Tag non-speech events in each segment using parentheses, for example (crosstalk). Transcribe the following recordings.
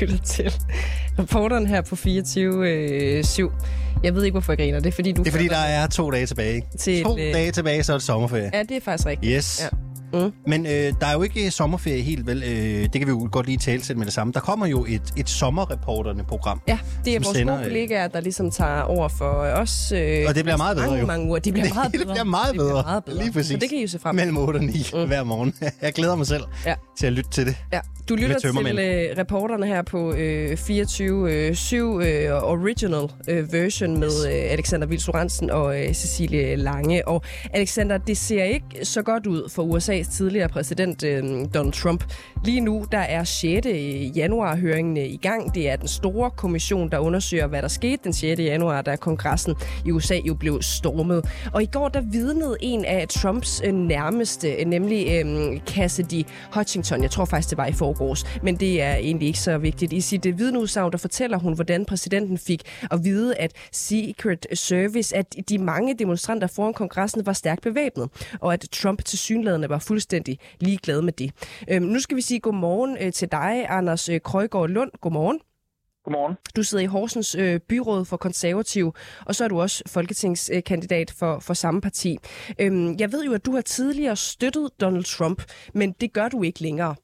Du (laughs) lytter til reporteren her på 24 øh, 7. Jeg ved ikke, hvorfor jeg griner. Det er, fordi du... Det er fordi, der er to dage tilbage. Til to øh, dage tilbage, så er det sommerferie. Ja, det er faktisk rigtigt. Yes. Ja. Mm. Men øh, der er jo ikke sommerferie helt vel. Øh, det kan vi jo godt lige tale til med det samme. Der kommer jo et, et sommerreporterne-program. Ja, det er vores sender, gode øh, kollegaer, der ligesom tager over for os. Øh, Og det bliver meget bedre mange, jo. mange uger. De bliver (laughs) Det meget bedre. bliver meget Det bliver bedre. meget bedre. Lige præcis. Så det kan I jo se frem. Mellem 8 og 9 mm. hver morgen. (laughs) Jeg glæder mig selv Ja. til at lytte til det. Ja, du lytter til øh, reporterne her på øh, 24 øh, 7 øh, original øh, version med øh, Alexander Vils og øh, Cecilie Lange. Og Alexander, det ser ikke så godt ud for USA's tidligere præsident øh, Donald Trump. Lige nu der er 6. januar-høringen i gang. Det er den store kommission, der undersøger, hvad der skete den 6. januar, da kongressen i USA jo blev stormet. Og i går der vidnede en af Trumps øh, nærmeste, nemlig øh, Cassidy Hutchinson. Jeg tror faktisk, det var i forgårs, men det er egentlig ikke så vigtigt. I sit øh, vidneudsagn, der fortæller hun, hvordan præsidenten fik at vide, at Secret Service, at de mange demonstranter foran kongressen var stærkt bevæbnet, og at Trump til synlædende var fuldstændig ligeglad med det. Øhm, nu skal vi sige godmorgen øh, til dig, Anders øh, Krøjgaard Lund. Godmorgen. Godmorgen. Du sidder i Horsens øh, byråd for konservativ, og så er du også folketingskandidat for, for samme parti. Øhm, jeg ved jo, at du har tidligere støttet Donald Trump, men det gør du ikke længere.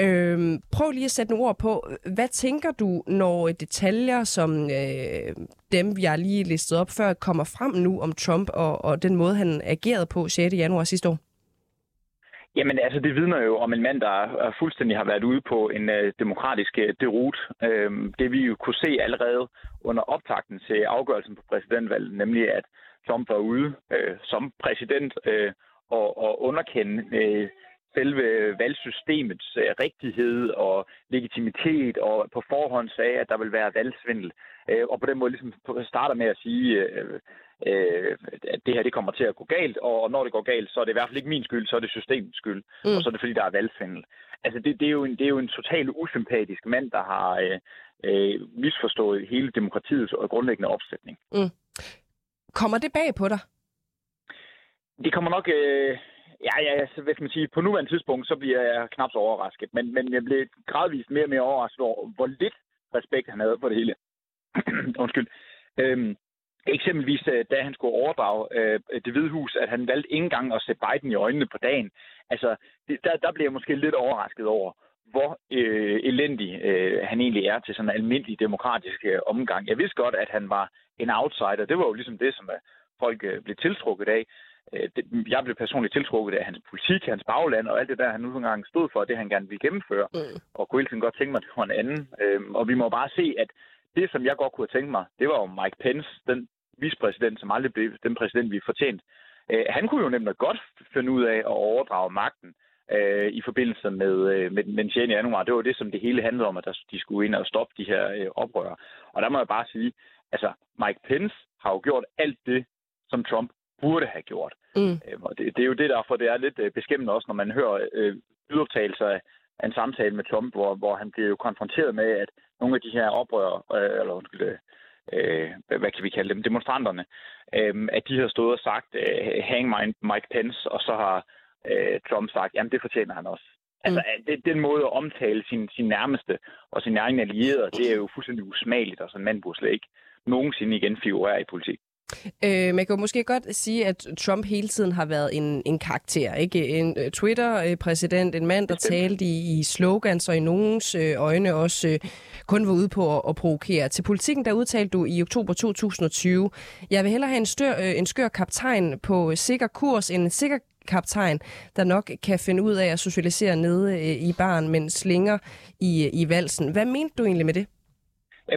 Øhm, prøv lige at sætte nogle ord på, hvad tænker du, når detaljer som øh, dem, jeg lige listede op før, kommer frem nu om Trump og, og den måde, han agerede på 6. januar sidste år? Jamen altså, det vidner jo om en mand, der fuldstændig har været ude på en øh, demokratisk øh, derut. Øhm, det vi jo kunne se allerede under optakten til afgørelsen på præsidentvalget, nemlig at Trump var ude øh, som præsident øh, og, og underkende øh, selve valgsystemets øh, rigtighed og legitimitet, og på forhånd sagde, at der vil være valgsvindel. Øh, og på den måde ligesom starter med at sige, øh, at det her det kommer til at gå galt, og når det går galt, så er det i hvert fald ikke min skyld, så er det systemets skyld, mm. og så er det fordi, der er valgsvindel. Altså det, det, er jo en, det er jo en totalt usympatisk mand, der har øh, misforstået hele demokratiets og grundlæggende opsætning. Mm. Kommer det bag på dig? Det kommer nok... Øh, Ja, ja, så hvis man siger, på nuværende tidspunkt, så bliver jeg knap så overrasket. Men, men jeg blev gradvist mere og mere overrasket over, hvor lidt respekt han havde for det hele. (clears throat) Undskyld. Øhm, eksempelvis, øh, da han skulle overdrage øh, det hvide hus, at han valgte ikke engang at se Biden i øjnene på dagen. Altså, det, der, der blev jeg måske lidt overrasket over, hvor øh, elendig øh, han egentlig er til sådan en almindelig demokratisk øh, omgang. Jeg vidste godt, at han var en outsider. Det var jo ligesom det, som øh, folk øh, blev tiltrukket af. Øh, jeg blev personligt tiltrukket af hans politik, hans bagland og alt det der, han nu engang stod for, det han gerne ville gennemføre. Mm. Og kunne hele tiden godt tænke mig, at det var en anden. Øh, og vi må bare se, at det, som jeg godt kunne have tænkt mig, det var jo Mike Pence, den vicepræsident, som aldrig blev den præsident, vi fortjent. Øh, han kunne jo nemlig godt finde ud af at overdrage magten øh, i forbindelse med, øh, med, med den 6. januar. Det var det, som det hele handlede om, at der, de skulle ind og stoppe de her øh, oprør. Og der må jeg bare sige, altså Mike Pence har jo gjort alt det, som Trump burde have gjort. Mm. Øh, og det, det er jo det derfor, det er lidt øh, beskæmmende også, når man hører øh, lydoptagelser af, af en samtale med Trump, hvor, hvor han bliver jo konfronteret med, at nogle af de her oprør, øh, eller undskyld, øh, hvad kan vi kalde dem, demonstranterne, øh, at de har stået og sagt, øh, hang Mike Pence, og så har øh, Trump sagt, jamen det fortjener han også. Mm. Altså, det, den måde at omtale sin, sin nærmeste og sin egen allierede, det er jo fuldstændig usmageligt, og sådan en mand burde slet ikke nogensinde igen figurere i politik. Øh, man kan jo måske godt sige, at Trump hele tiden har været en, en karakter. ikke En uh, Twitter-præsident, en mand, der talte i, i slogans og i nogens øh, øjne også øh, kun var ude på at, at provokere. Til politikken, der udtalte du i oktober 2020, jeg vil hellere have en, stør, øh, en skør kaptajn på sikker kurs end en sikker kaptajn, der nok kan finde ud af at socialisere nede øh, i baren, men slinger i, i valsen. Hvad mente du egentlig med det?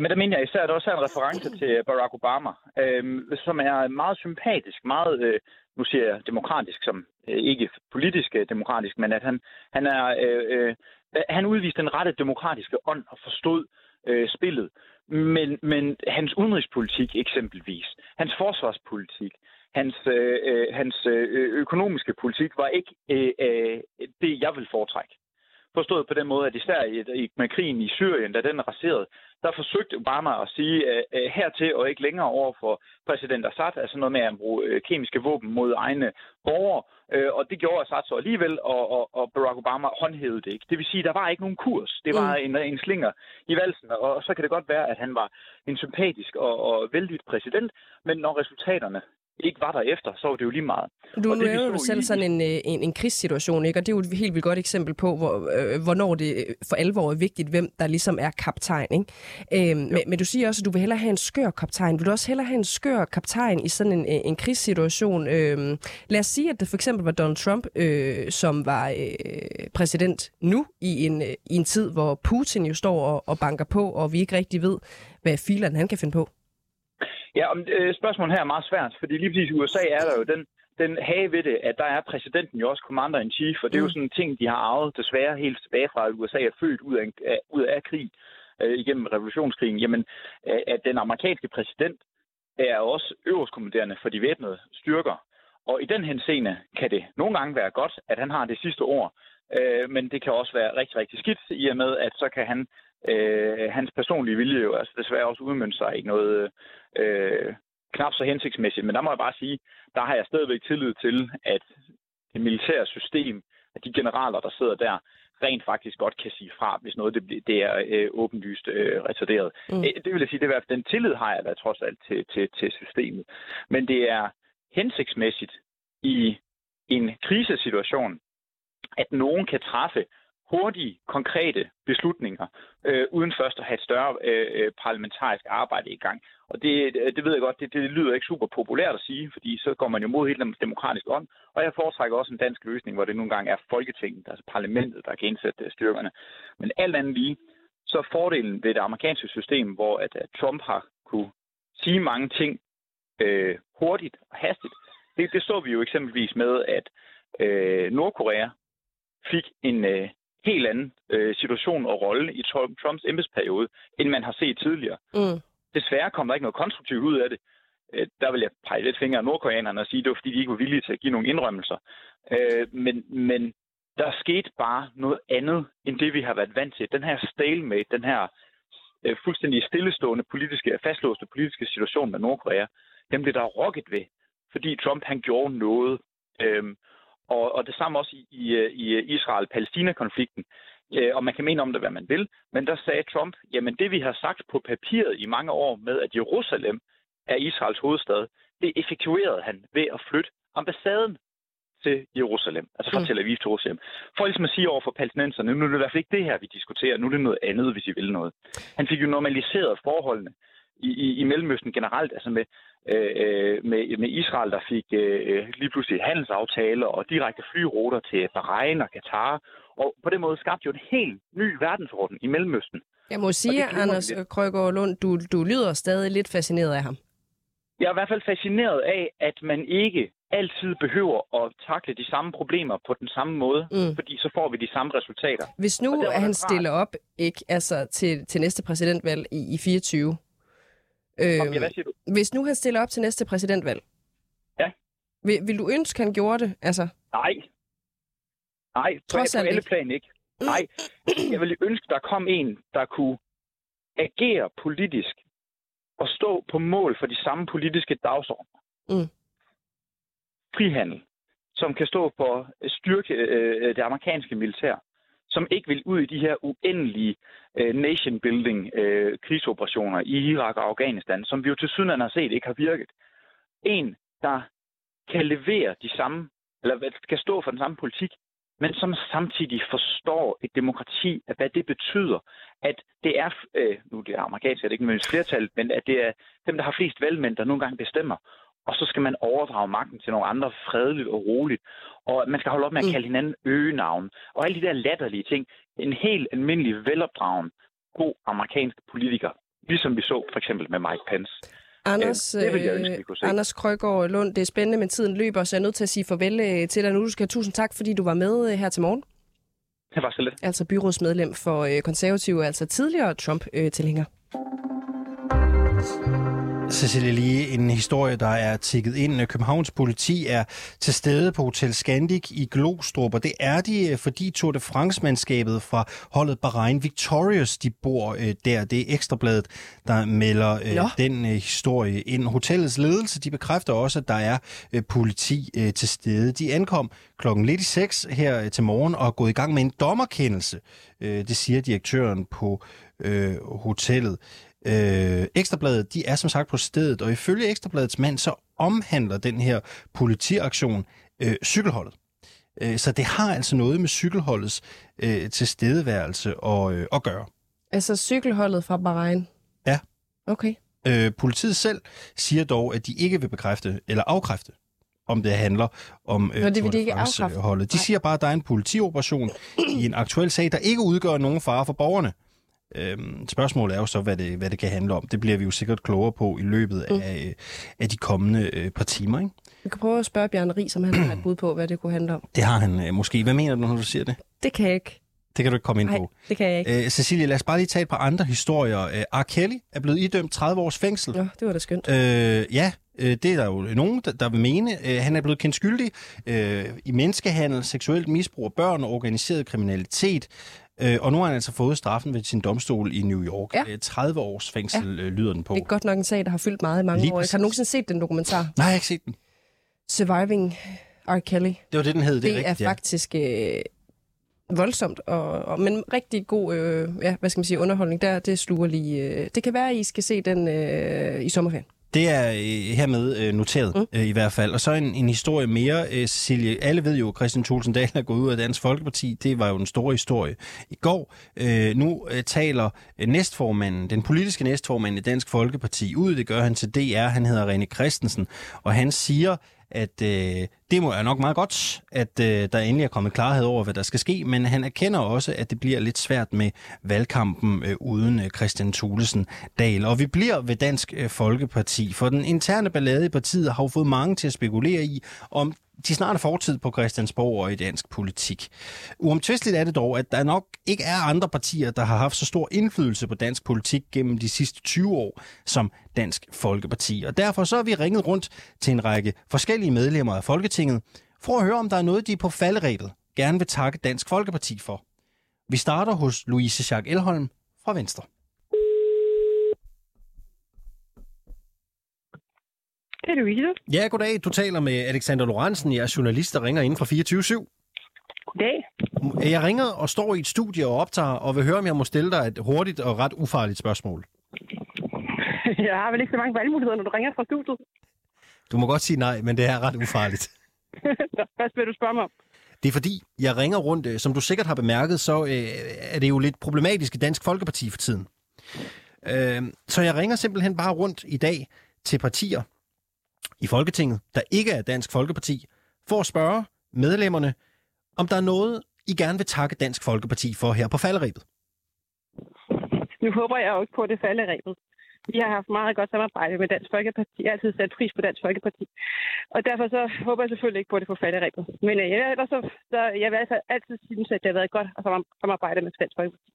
Men der mener jeg især, at der også er en reference til Barack Obama, øh, som er meget sympatisk, meget, øh, nu siger jeg demokratisk, som øh, ikke politisk øh, demokratisk, men at han, han er, øh, øh, han udviste den rette demokratiske ånd og forstod øh, spillet. Men, men hans udenrigspolitik eksempelvis, hans forsvarspolitik, hans, øh, øh hans øh, økonomiske politik var ikke øh, øh, det, jeg vil foretrække. Forstået på den måde, at især i, med krigen i Syrien, da den raserede, der forsøgte Obama at sige at hertil og ikke længere over for præsident Assad, altså noget med at bruge øh, kemiske våben mod egne borgere, øh, og det gjorde Assad så alligevel, og, og, og Barack Obama håndhævede det ikke. Det vil sige, at der var ikke nogen kurs. Det var mm. en, en slinger i valsen, og så kan det godt være, at han var en sympatisk og, og vældig præsident, men når resultaterne ikke var der efter, så var det jo lige meget. Du og nævner jo selv i... sådan en, øh, en, en krigssituation, ikke? og det er jo et helt vildt godt eksempel på, hvor, øh, hvornår det øh, for alvor er vigtigt, hvem der ligesom er kaptajn. Ikke? Øhm, men, men du siger også, at du vil hellere have en skør kaptajn. Vil du også hellere have en skør kaptajn i sådan en, øh, en krigssituation? Øhm, lad os sige, at det for eksempel var Donald Trump, øh, som var øh, præsident nu, i en, øh, i en tid, hvor Putin jo står og, og banker på, og vi ikke rigtig ved, hvad filerne han kan finde på. Ja, om, øh, spørgsmålet her er meget svært, fordi lige præcis i USA er der jo den, den have ved det, at der er præsidenten jo også commander-in-chief, og det er jo mm. sådan en ting, de har arvet desværre helt tilbage fra, at USA er født ud af, af, ud af krig øh, igennem revolutionskrigen. Jamen, øh, at den amerikanske præsident er også øverstkommanderende for de væbnede styrker. Og i den henseende kan det nogle gange være godt, at han har det sidste ord, øh, men det kan også være rigtig, rigtig skidt, i og med, at så kan han øh, hans personlige vilje jo altså desværre også udmønte sig i noget øh, knap så hensigtsmæssigt. Men der må jeg bare sige, der har jeg stadigvæk tillid til, at det militære system, at de generaler, der sidder der, rent faktisk godt kan sige fra, hvis noget det, det er øh, åbenlyst øh, retarderet. Mm. Øh, det vil jeg sige, det er i hvert fald den tillid har jeg da trods alt til, til, til systemet. Men det er hensigtsmæssigt i en krisesituation, at nogen kan træffe hurtige, konkrete beslutninger, øh, uden først at have et større øh, parlamentarisk arbejde i gang. Og det, øh, det ved jeg godt, det, det lyder ikke super populært at sige, fordi så går man jo mod helt den demokratiske ånd. Og jeg foretrækker også en dansk løsning, hvor det nogle gange er Folketinget, altså parlamentet, der kan indsætte øh, styrkerne. Men alt andet lige, så er fordelen ved det amerikanske system, hvor at, at Trump har kunne sige mange ting øh, hurtigt og hastigt, det, det så vi jo eksempelvis med, at øh, Nordkorea fik en, øh, helt anden øh, situation og rolle i Trumps embedsperiode, end man har set tidligere. Mm. Desværre kom der ikke noget konstruktivt ud af det. Øh, der vil jeg pege lidt fingre af nordkoreanerne og sige, at det var fordi, de ikke var villige til at give nogle indrømmelser. Øh, men, men der skete bare noget andet, end det vi har været vant til. Den her stalemate, den her øh, fuldstændig stillestående politiske, fastlåste politiske situation med Nordkorea, den blev der rokket ved, fordi Trump han gjorde noget. Øh, og, og det samme også i, i, i Israel-Palæstina-konflikten. Øh, og man kan mene om det, hvad man vil. Men der sagde Trump, jamen det vi har sagt på papiret i mange år med, at Jerusalem er Israels hovedstad, det effektuerede han ved at flytte ambassaden til Jerusalem, altså fra mm. Tel Aviv til Jerusalem. For ligesom at sige over for palæstinenserne, nu er det i hvert fald ikke det her, vi diskuterer, nu er det noget andet, hvis I vil noget. Han fik jo normaliseret forholdene i, i, i Mellemøsten generelt, altså med, øh, med, med Israel, der fik øh, lige pludselig handelsaftaler og direkte flyruter til Bahrain og Katar, og på den måde skabte jo en helt ny verdensorden i Mellemøsten. Jeg må sige, Anders Krøgaard Lund, du, du lyder stadig lidt fascineret af ham. Jeg er i hvert fald fascineret af, at man ikke altid behøver at takle de samme problemer på den samme måde, mm. fordi så får vi de samme resultater. Hvis nu han stiller op ikke, altså, til, til næste præsidentvalg i, i 24, Øh, ja, hvad siger du? Hvis nu han stiller op til næste præsidentvalg, ja. vil, vil du ønske, han gjorde det? Altså? Nej. Nej, Trods på, på alle plan ikke. Mm. Nej, jeg ville ønske, der kom en, der kunne agere politisk og stå på mål for de samme politiske dagsordner. Mm. Frihandel, som kan stå for styrke øh, det amerikanske militær som ikke vil ud i de her uendelige øh, nation-building øh, krigsoperationer i Irak og Afghanistan, som vi jo til syden har set ikke har virket. En, der kan levere de samme, eller kan stå for den samme politik, men som samtidig forstår et demokrati, at hvad det betyder, at det er, øh, nu det er amerikansk, det er ikke nødvendigvis flertal, men at det er dem, der har flest valgmænd, der nogle gange bestemmer og så skal man overdrage magten til nogle andre fredeligt og roligt. Og man skal holde op med at mm. kalde hinanden øgenavn. Og alle de der latterlige ting. En helt almindelig, velopdragen, god amerikansk politiker. Ligesom vi så for eksempel med Mike Pence. Anders, jeg ønske, se. Anders Krøgaard Lund, det er spændende, men tiden løber, så jeg er nødt til at sige farvel øh, til dig nu. Du skal have tusind tak, fordi du var med øh, her til morgen. Det var så lidt. Altså byrådsmedlem for øh, konservative, altså tidligere Trump-tilhænger. Øh, Cecilie lige en historie, der er tikket ind. Københavns politi er til stede på Hotel Scandic i Glostrup, og det er de, øh, fordi Tour de France-mandskabet fra holdet Bahrain Victorious, de bor øh, der. Det er Ekstrabladet, der melder øh, Nå. den øh, historie ind. Hotellets ledelse, de bekræfter også, at der er øh, politi øh, til stede. De ankom klokken lidt i seks her øh, til morgen og er gået i gang med en dommerkendelse. Øh, det siger direktøren på øh, hotellet. Øh, Ekstrabladet, de er som sagt på stedet, og ifølge Ekstrabladets mand, så omhandler den her politiaktion øh, cykelholdet. Øh, så det har altså noget med cykelholdets øh, tilstedeværelse at, øh, at gøre. Altså cykelholdet fra Bahrain? Ja. Okay. Øh, politiet selv siger dog, at de ikke vil bekræfte eller afkræfte, om det handler om øh, Nå, det vil de ikke afkræfte. holdet. De Nej. siger bare, at der er en politioperation i en aktuel sag, der ikke udgør nogen fare for borgerne. Øhm, spørgsmålet er jo så, hvad det, hvad det kan handle om. Det bliver vi jo sikkert klogere på i løbet Mm. af, øh, af de kommende øh, par timer. Ikke? Vi kan prøve at spørge Bjørn Ries, som han har et bud på, hvad det kunne handle om. Det har han øh, måske. Hvad mener du, når du siger det? Det kan jeg ikke. Det kan du ikke komme ind Nej, på. det kan jeg ikke. Øh, Cecilie, lad os bare lige tage et par andre historier. Øh, R. Kelly er blevet idømt 30 års fængsel. Nå, det var da skønt. Øh, ja, øh, det er der jo nogen, der, der vil mene. Øh, han er blevet kendt skyldig øh, i menneskehandel, seksuelt misbrug af børn og organiseret kriminalitet. Øh, og nu har han altså fået straffen ved sin domstol i New York. Ja. Øh, 30 års fængsel øh, lyder den på. Det er godt nok en sag, der har fyldt meget i mange Lige år. præcis. Har du nogensinde set den dokumentar? Nej, jeg har ikke set den. Surviving R. Kelly. Det var det, den hed. Det, Det, er det rigtigt, er faktisk øh, voldsomt, og, og, men rigtig god øh, ja, hvad skal man sige, underholdning. Der, det sluger lige. Øh, det kan være, at I skal se den øh, i sommerferien. Det er øh, hermed øh, noteret mm. øh, i hvert fald. Og så en, en historie mere, øh, Cecilie. Alle ved jo, at Christian Thulsen Dahl er gået ud af Dansk Folkeparti. Det var jo den store historie i går. Øh, nu øh, taler øh, næstformanden, den politiske næstformand i Dansk Folkeparti ud. Det gør han til DR. Han hedder René Christensen. Og han siger, at øh, det må er nok meget godt, at øh, der endelig er kommet klarhed over, hvad der skal ske, men han erkender også, at det bliver lidt svært med valgkampen øh, uden øh, Christian Thulesen Dahl. Og vi bliver ved Dansk øh, Folkeparti, for den interne ballade i partiet har jo fået mange til at spekulere i, om de snart er fortid på Christiansborg og i dansk politik. Uomtvisteligt er det dog, at der nok ikke er andre partier, der har haft så stor indflydelse på dansk politik gennem de sidste 20 år som Dansk Folkeparti. Og derfor så har vi ringet rundt til en række forskellige medlemmer af Folketinget, for at høre, om der er noget, de på falderæbet gerne vil takke Dansk Folkeparti for. Vi starter hos Louise Jacques Elholm fra Venstre. Det er Louise. Ja, goddag. Du taler med Alexander Lorentzen. Jeg er journalist, der ringer ind fra 24 Goddag. Jeg ringer og står i et studie og optager, og vil høre, om jeg må stille dig et hurtigt og ret ufarligt spørgsmål. (laughs) Jeg har vel ikke så mange valgmuligheder, når du ringer fra studiet. Du må godt sige nej, men det er ret ufarligt. (laughs) Nå, Hvad vil du spørge mig om? Det er fordi, jeg ringer rundt, øh, som du sikkert har bemærket, så øh, er det jo lidt problematisk i Dansk Folkeparti for tiden. Øh, så jeg ringer simpelthen bare rundt i dag til partier i Folketinget, der ikke er Dansk Folkeparti, for at spørge medlemmerne, om der er noget, I gerne vil takke Dansk Folkeparti for her på falderæbet. Nu håber jeg jo ikke på, det falder rebet. Vi har haft meget godt samarbejde med Dansk Folkeparti. Jeg har altid sat pris på Dansk Folkeparti. Og derfor så håber jeg selvfølgelig ikke på, det får falde rebet. Men øh, ellers så, så jeg vil altså altid synes, at det har været godt at sam- samarbejde med Dansk Folkeparti.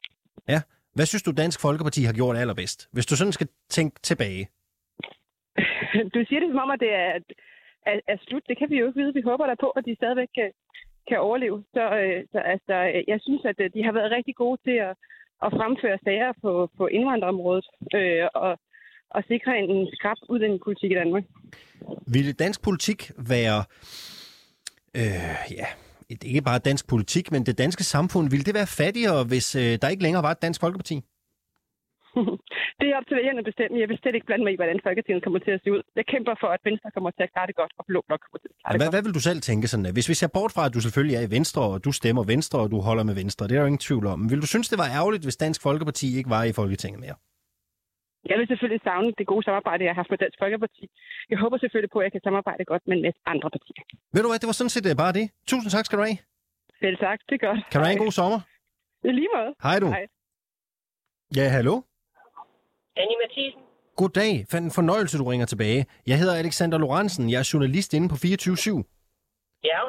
Ja. Hvad synes du, Dansk Folkeparti har gjort allerbedst? Hvis du sådan skal tænke tilbage. (laughs) Du siger det som om, at det er, er, er slut. Det kan vi jo ikke vide. Vi håber da på, at de stadigvæk kan, kan overleve. Så, øh, så altså, øh, jeg synes, at øh, de har været rigtig gode til at, at fremføre sager på, på indvandrerområdet øh, og, og sikre en, en skrab udlændingepolitik i Danmark. Ville dansk politik være, øh, ja, ikke bare dansk politik, men det danske samfund, ville det være fattigere, hvis øh, der ikke længere var et dansk folkeparti? Det er op til vælgerne at bestemme. Jeg vil slet ikke blande mig i, hvordan Folketinget kommer til at se ud. Jeg kæmper for, at Venstre kommer til at klare det godt, og Blå Blok kommer til at klare det Hvad, godt. hvad vil du selv tænke sådan, hvis vi ser bort fra, at du selvfølgelig er i Venstre, og du stemmer Venstre, og du holder med Venstre, det er der jo ingen tvivl om. Vil du synes, det var ærgerligt, hvis Dansk Folkeparti ikke var i Folketinget mere? Jeg vil selvfølgelig savne det gode samarbejde, jeg har haft med Dansk Folkeparti. Jeg håber selvfølgelig på, at jeg kan samarbejde godt med masse andre partier. Ved du hvad, det var sådan set øh, bare det. Tusind tak skal du have. Selv tak, det er godt. Kan du have en god sommer? I lige måde. Hej du. Hej. Ja, hallo? Annie Mathisen. Goddag. Fandt en fornøjelse, du ringer tilbage. Jeg hedder Alexander Lorentzen. Jeg er journalist inde på 24 Ja,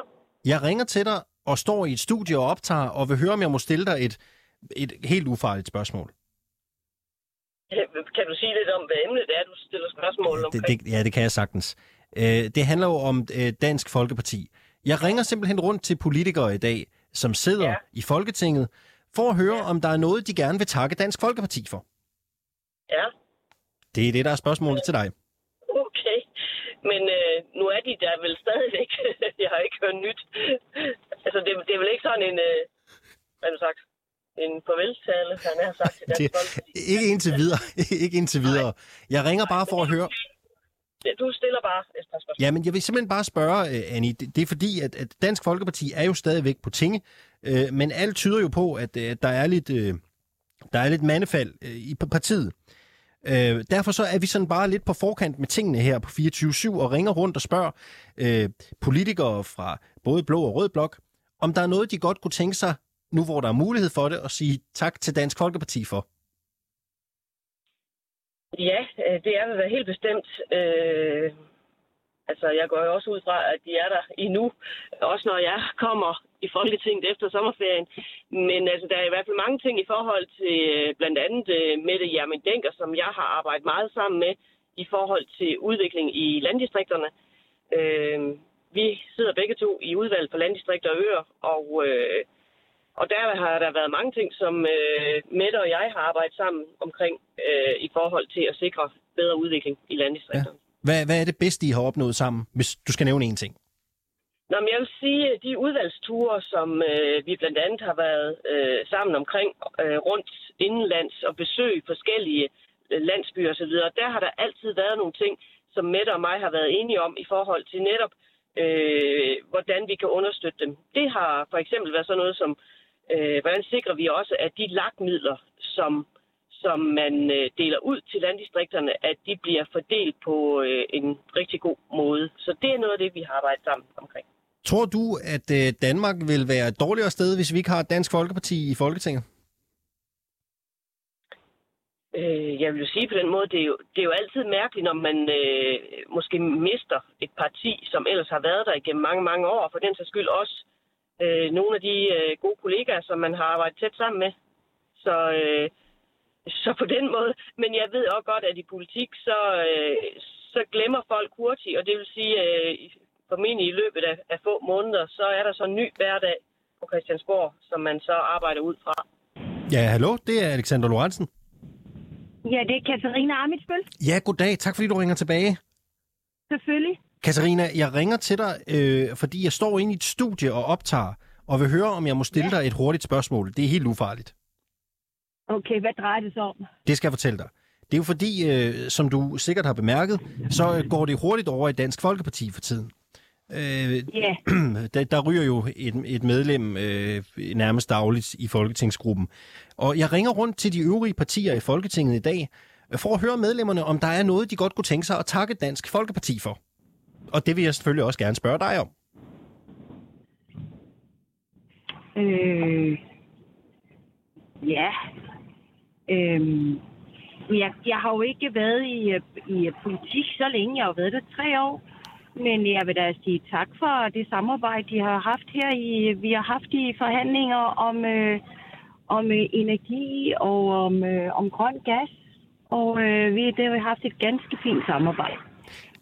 Jeg ringer til dig og står i et studie og optager, og vil høre, om jeg må stille dig et, et helt ufarligt spørgsmål. Kan du sige lidt om, hvad emnet er, du stiller spørgsmål om? Det, det, ja, det kan jeg sagtens. Øh, det handler jo om øh, Dansk Folkeparti. Jeg ringer simpelthen rundt til politikere i dag, som sidder. Ja. i Folketinget, for at høre, ja. om der er noget, de gerne vil takke Dansk Folkeparti for. Ja, Det er det, der er spørgsmålet til dig. okay. Men øh, nu er de der vel stadigvæk. (laughs) jeg har ikke hørt nyt. altså, det, det er vel ikke sådan en... Øh, hvad du sagt? En farveltale, han har sagt til Dansk Folkeparti. ikke indtil videre. (laughs) ikke indtil videre. Jeg ringer bare for at høre... Du stiller bare et par spørgsmål. Ja, men jeg vil simpelthen bare spørge, øh, Annie. Det, det er fordi, at, at Dansk Folkeparti er jo stadigvæk på tinge, øh, men alt tyder jo på, at, øh, at der er lidt, øh, der er lidt mandefald øh, i partiet. Øh, Øh, derfor så er vi sådan bare lidt på forkant med tingene her på 24-7 og ringer rundt og spørger øh, politikere fra både blå og rød blok, om der er noget, de godt kunne tænke sig, nu hvor der er mulighed for det, at sige tak til Dansk Folkeparti for. Ja, øh, det er vel helt bestemt. Øh, altså, jeg går jo også ud fra, at de er der endnu, også når jeg kommer i Folketinget efter sommerferien. Men altså, der er i hvert fald mange ting i forhold til øh, blandt andet øh, Mette Jermin Denker, som jeg har arbejdet meget sammen med i forhold til udvikling i landdistrikterne. Øh, vi sidder begge to i udvalg for landdistrikter og øer, og øh, og der har der været mange ting, som øh, Mette og jeg har arbejdet sammen omkring øh, i forhold til at sikre bedre udvikling i landdistrikterne. Ja. Hvad, hvad er det bedste, I har opnået sammen, hvis du skal nævne en ting? Nå, men jeg vil sige, at de udvalgsture, som øh, vi blandt andet har været øh, sammen omkring øh, rundt indenlands og besøg forskellige øh, landsbyer osv., der har der altid været nogle ting, som Mette og mig har været enige om i forhold til netop, øh, hvordan vi kan understøtte dem. Det har for eksempel været sådan noget som, øh, hvordan sikrer vi også, at de lagmidler, som, som man øh, deler ud til landdistrikterne, at de bliver fordelt på øh, en rigtig god måde. Så det er noget af det, vi har arbejdet sammen omkring. Tror du, at øh, Danmark vil være et dårligere sted, hvis vi ikke har et Dansk Folkeparti i Folketinget? Øh, jeg vil jo sige på den måde, det er jo, det er jo altid mærkeligt, når man øh, måske mister et parti, som ellers har været der igennem mange, mange år, og for den sags skyld også øh, nogle af de øh, gode kollegaer, som man har arbejdet tæt sammen med. Så, øh, (laughs) så på den måde. Men jeg ved også godt, at i politik, så, øh, så glemmer folk hurtigt, og det vil sige, øh, formentlig i løbet af, af få måneder, så er der så en ny hverdag på Christiansborg, som man så arbejder ud fra. Ja, hallo, det er Alexander Lorentzen. Ja, det er Katarina Amitsbøl. Ja, goddag. Tak fordi du ringer tilbage. Selvfølgelig. Katarina, jeg ringer til dig, øh, fordi jeg står inde i et studie og optager, og vil høre, om jeg må stille dig et hurtigt spørgsmål. Det er helt ufarligt. Okay, hvad drejer det sig om? Det skal jeg fortælle dig. Det er jo fordi, øh, som du sikkert har bemærket, så øh, går det hurtigt over i Dansk Folkeparti for tiden. Øh, Ja, (clears throat) der, der ryger jo et, et medlem øh, nærmest dagligt i Folketingsgruppen. Og jeg ringer rundt til de øvrige partier i Folketinget i dag, øh, for at høre medlemmerne, om der er noget, de godt kunne tænke sig at takke Dansk Folkeparti for. Og det vil jeg selvfølgelig også gerne spørge dig om. øh, ja. Øhm, jeg, jeg har jo ikke været i, i politik så længe. Jeg har jo været der tre år. Men jeg vil da sige tak for det samarbejde, de har haft her. I, vi har haft i forhandlinger om, øh, om øh, energi og om, øh, om grøn gas. Og øh, vi, det har vi haft et ganske fint samarbejde.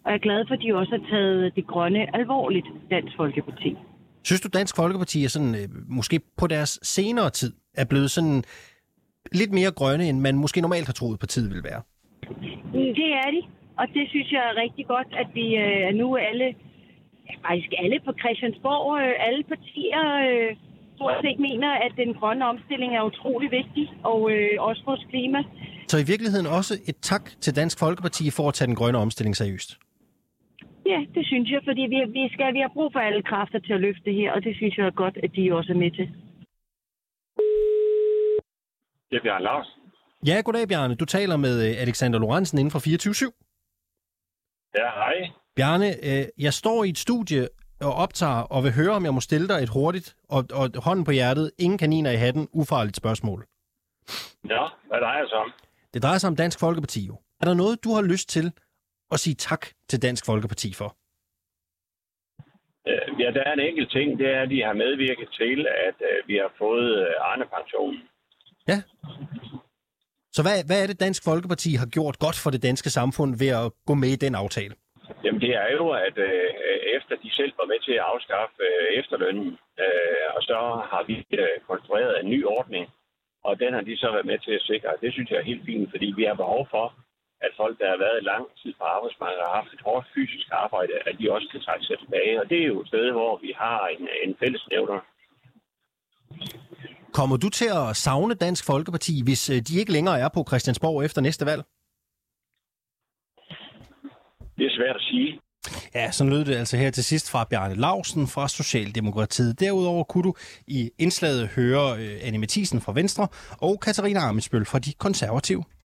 Og jeg er glad for, at de også har taget det grønne alvorligt, Dansk Folkeparti. Synes du, Dansk Folkeparti er sådan, øh, måske på deres senere tid, er blevet sådan lidt mere grønne, end man måske normalt har troet partiet ville være? Det er de, og det synes jeg er rigtig godt, at vi øh, nu alle, faktisk alle på Christiansborg, øh, alle partier, øh, stort set mener, at den grønne omstilling er utrolig vigtig, og øh, også vores klima. Så i virkeligheden også et tak til Dansk Folkeparti for at tage den grønne omstilling seriøst. Ja, det synes jeg, fordi vi, vi, skal, vi har brug for alle kræfter til at løfte det her, og det synes jeg er godt, at de også er med til. Det er Bjørn Lars. Ja, goddag Bjarne. Du taler med øh, Alexander Lorentzen inden for 24 Ja, hej. Bjarne, øh, jeg står i et studie og optager og vil høre, om jeg må stille dig et hurtigt og, og hånden på hjertet, ingen kaniner i hatten, ufarligt spørgsmål. Ja, hvad drejer det sig om? Det drejer sig om Dansk Folkeparti jo. Er der noget, du har lyst til at sige tak til Dansk Folkeparti for? Øh, Ja, der er en enkelt ting, det er, at de har medvirket til, at vi har fået Arne-pensionen. Ja. Så hvad, hvad er det, Dansk Folkeparti har gjort godt for det danske samfund ved at gå med i den aftale? Jamen det er jo, at øh, efter de selv var med til at afskaffe øh, efterlønnen, øh, og så har vi øh, konstrueret en ny ordning, og den har de så været med til at sikre. Det synes jeg er helt fint, fordi vi har behov for, at folk, der har været lang tid på arbejdsmarkedet og har haft et hårdt fysisk arbejde, at de også kan trække sig tilbage. Og det er jo et sted, hvor vi har en, en fællesnævner. Kommer du til at savne Dansk Folkeparti, hvis øh, de ikke længere er på Christiansborg efter næste valg? Det er svært at sige. Ja, så lød det altså her til sidst fra Bjarne Lausen fra Socialdemokratiet. Derudover kunne du i indslaget høre øh, Anne Mathisen fra Venstre og Katarina Amitsbøl fra De Konservative.